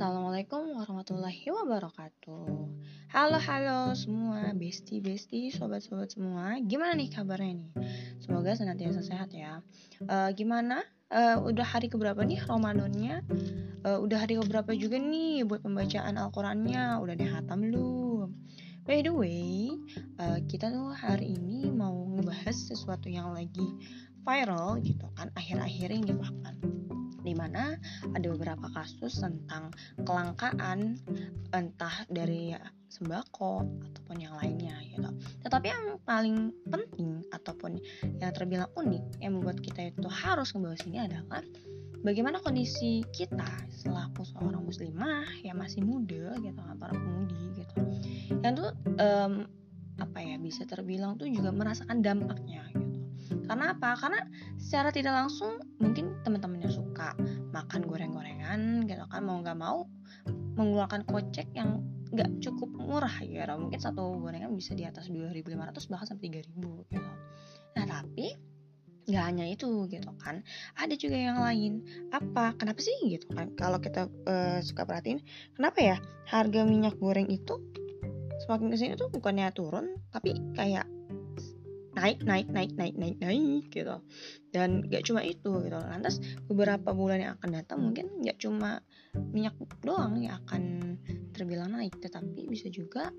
Assalamualaikum warahmatullahi wabarakatuh. Halo halo semua Besti besti sobat-sobat semua. Gimana nih kabarnya nih? Semoga senantiasa sehat ya. Uh, Gimana? Uh, Udah hari keberapa nih Ramadannya? Uh, Udah hari keberapa juga nih Buat pembacaan Al-Qurannya? Udah dihatam belum? By the way uh, Kita tuh hari ini mau ngebahas sesuatu yang lagi viral gitu kan Akhir-akhir ini bahkan di mana ada beberapa kasus tentang kelangkaan entah dari sembako ataupun yang lainnya gitu. Tetapi yang paling penting ataupun yang terbilang unik yang membuat kita itu harus membahas ini adalah bagaimana kondisi kita selaku seorang muslimah yang masih muda gitu para pemudi gitu. Yang tuh um, apa ya bisa terbilang tuh juga merasakan dampaknya gitu karena apa? Karena secara tidak langsung mungkin teman-temannya suka makan goreng-gorengan gitu kan mau nggak mau mengeluarkan kocek yang nggak cukup murah ya mungkin satu gorengan bisa di atas 2.500 bahkan sampai 3.000 gitu. Nah tapi nggak hanya itu gitu kan. Ada juga yang lain. Apa? Kenapa sih gitu kan? Kalau kita uh, suka perhatiin kenapa ya harga minyak goreng itu semakin ke sini tuh bukannya turun tapi kayak naik naik naik naik naik naik gitu. Dan gak cuma itu gitu. Lantas beberapa bulan yang akan datang mungkin gak cuma minyak doang yang akan terbilang naik. Tetapi bisa juga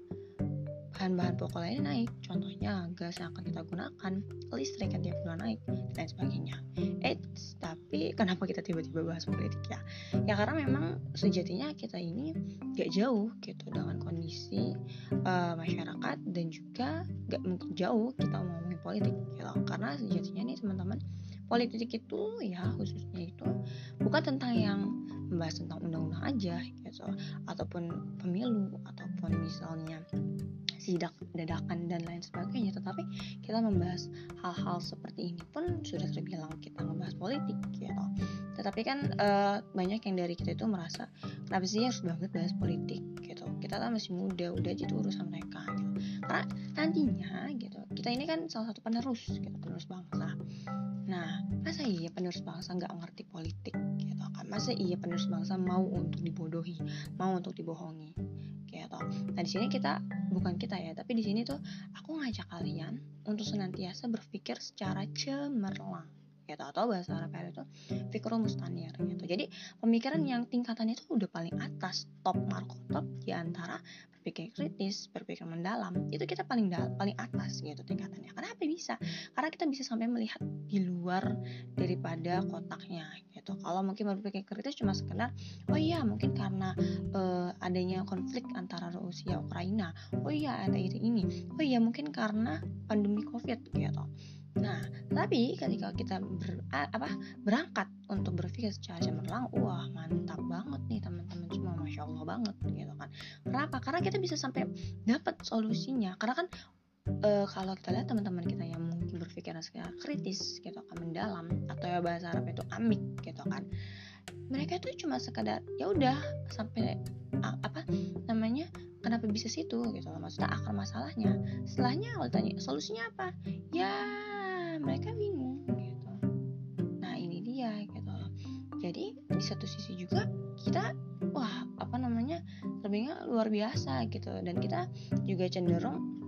bahan-bahan pokok lainnya naik. Contohnya gas yang akan kita gunakan listrik yang tiap bulan naik dan sebagainya. Eh tapi kenapa kita tiba-tiba bahas politik ya? Ya karena memang sejatinya kita ini gak jauh gitu dengan kondisi uh, masyarakat dan juga gak mungkin jauh kita ngomongin politik gitu. Karena sejatinya nih teman-teman politik itu ya khususnya itu bukan tentang yang membahas tentang undang-undang aja gitu. Ataupun pemilu ataupun misalnya sidak dadakan dan lain sebagainya. Tetapi kita membahas hal-hal seperti ini pun sudah terbilang kita membahas politik gitu. Tetapi kan uh, banyak yang dari kita itu merasa kenapa sih harus banget bahas politik? gitu. Kita kan masih muda udah aja urusan mereka gitu. Karena nantinya gitu kita ini kan salah satu penerus gitu penerus bangsa. Nah masa iya penerus bangsa nggak ngerti politik gitu kan? Masa iya penerus bangsa mau untuk dibodohi mau untuk dibohongi gitu. Nah di sini kita bukan kita ya, tapi di sini tuh aku ngajak kalian untuk senantiasa berpikir secara cemerlang atau bahasa Arab itu fikrul mustanir gitu. Jadi pemikiran yang tingkatannya itu udah paling atas, top markotop di antara berpikir kritis, berpikir mendalam, itu kita paling dal paling atas gitu tingkatannya. Kenapa bisa? Karena kita bisa sampai melihat di luar daripada kotaknya gitu kalau mungkin berpikir kritis cuma sekedar oh iya mungkin karena uh, adanya konflik antara Rusia Ukraina oh iya ada ini oh iya mungkin karena pandemi covid gitu tapi ketika kita ber, apa berangkat untuk berpikir secara cemerlang, wah mantap banget nih teman-teman semua, masya Allah banget gitu kan. Kenapa? Karena kita bisa sampai dapat solusinya. Karena kan e, kalau kita lihat teman-teman kita yang berpikiran secara kritis gitu kan mendalam atau ya bahasa Arab itu amik gitu kan mereka itu cuma sekadar ya udah sampai apa namanya kenapa bisa situ gitu loh maksudnya akar masalahnya setelahnya kalau tanya solusinya apa ya mereka bingung gitu. Nah ini dia gitu. Jadi di satu sisi juga kita wah apa namanya lebihnya luar biasa gitu. Dan kita juga cenderung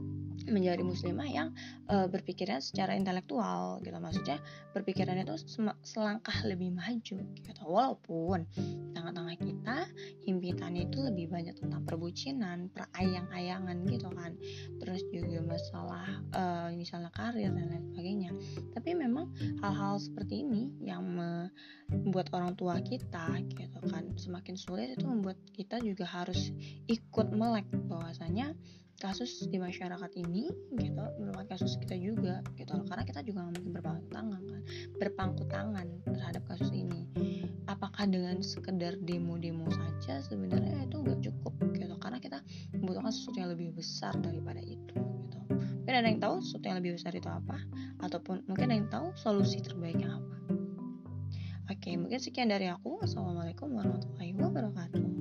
menjadi muslimah yang uh, berpikirnya secara intelektual gitu. Maksudnya berpikirannya itu selangkah lebih maju gitu. Walaupun tengah-tengah kita himpitannya itu lebih banyak tentang perbucinan perayang-ayangan gitu kan. Terus juga masalah uh, misalnya karir dan lain sebagainya. Tapi memang hal-hal seperti ini yang membuat orang tua kita gitu kan semakin sulit itu membuat kita juga harus ikut melek bahwasanya kasus di masyarakat ini gitu merupakan kasus kita juga gitu karena kita juga mungkin berpangku tangan kan. Berpangku tangan terhadap kasus ini. Apakah dengan sekedar demo-demo saja sebenarnya itu nggak cukup gitu. Karena kita membutuhkan sesuatu yang lebih besar daripada itu gitu. Mungkin ada yang tahu sesuatu yang lebih besar itu apa? Ataupun mungkin ada yang tahu solusi terbaiknya apa? Oke mungkin sekian dari aku. Assalamualaikum warahmatullahi wabarakatuh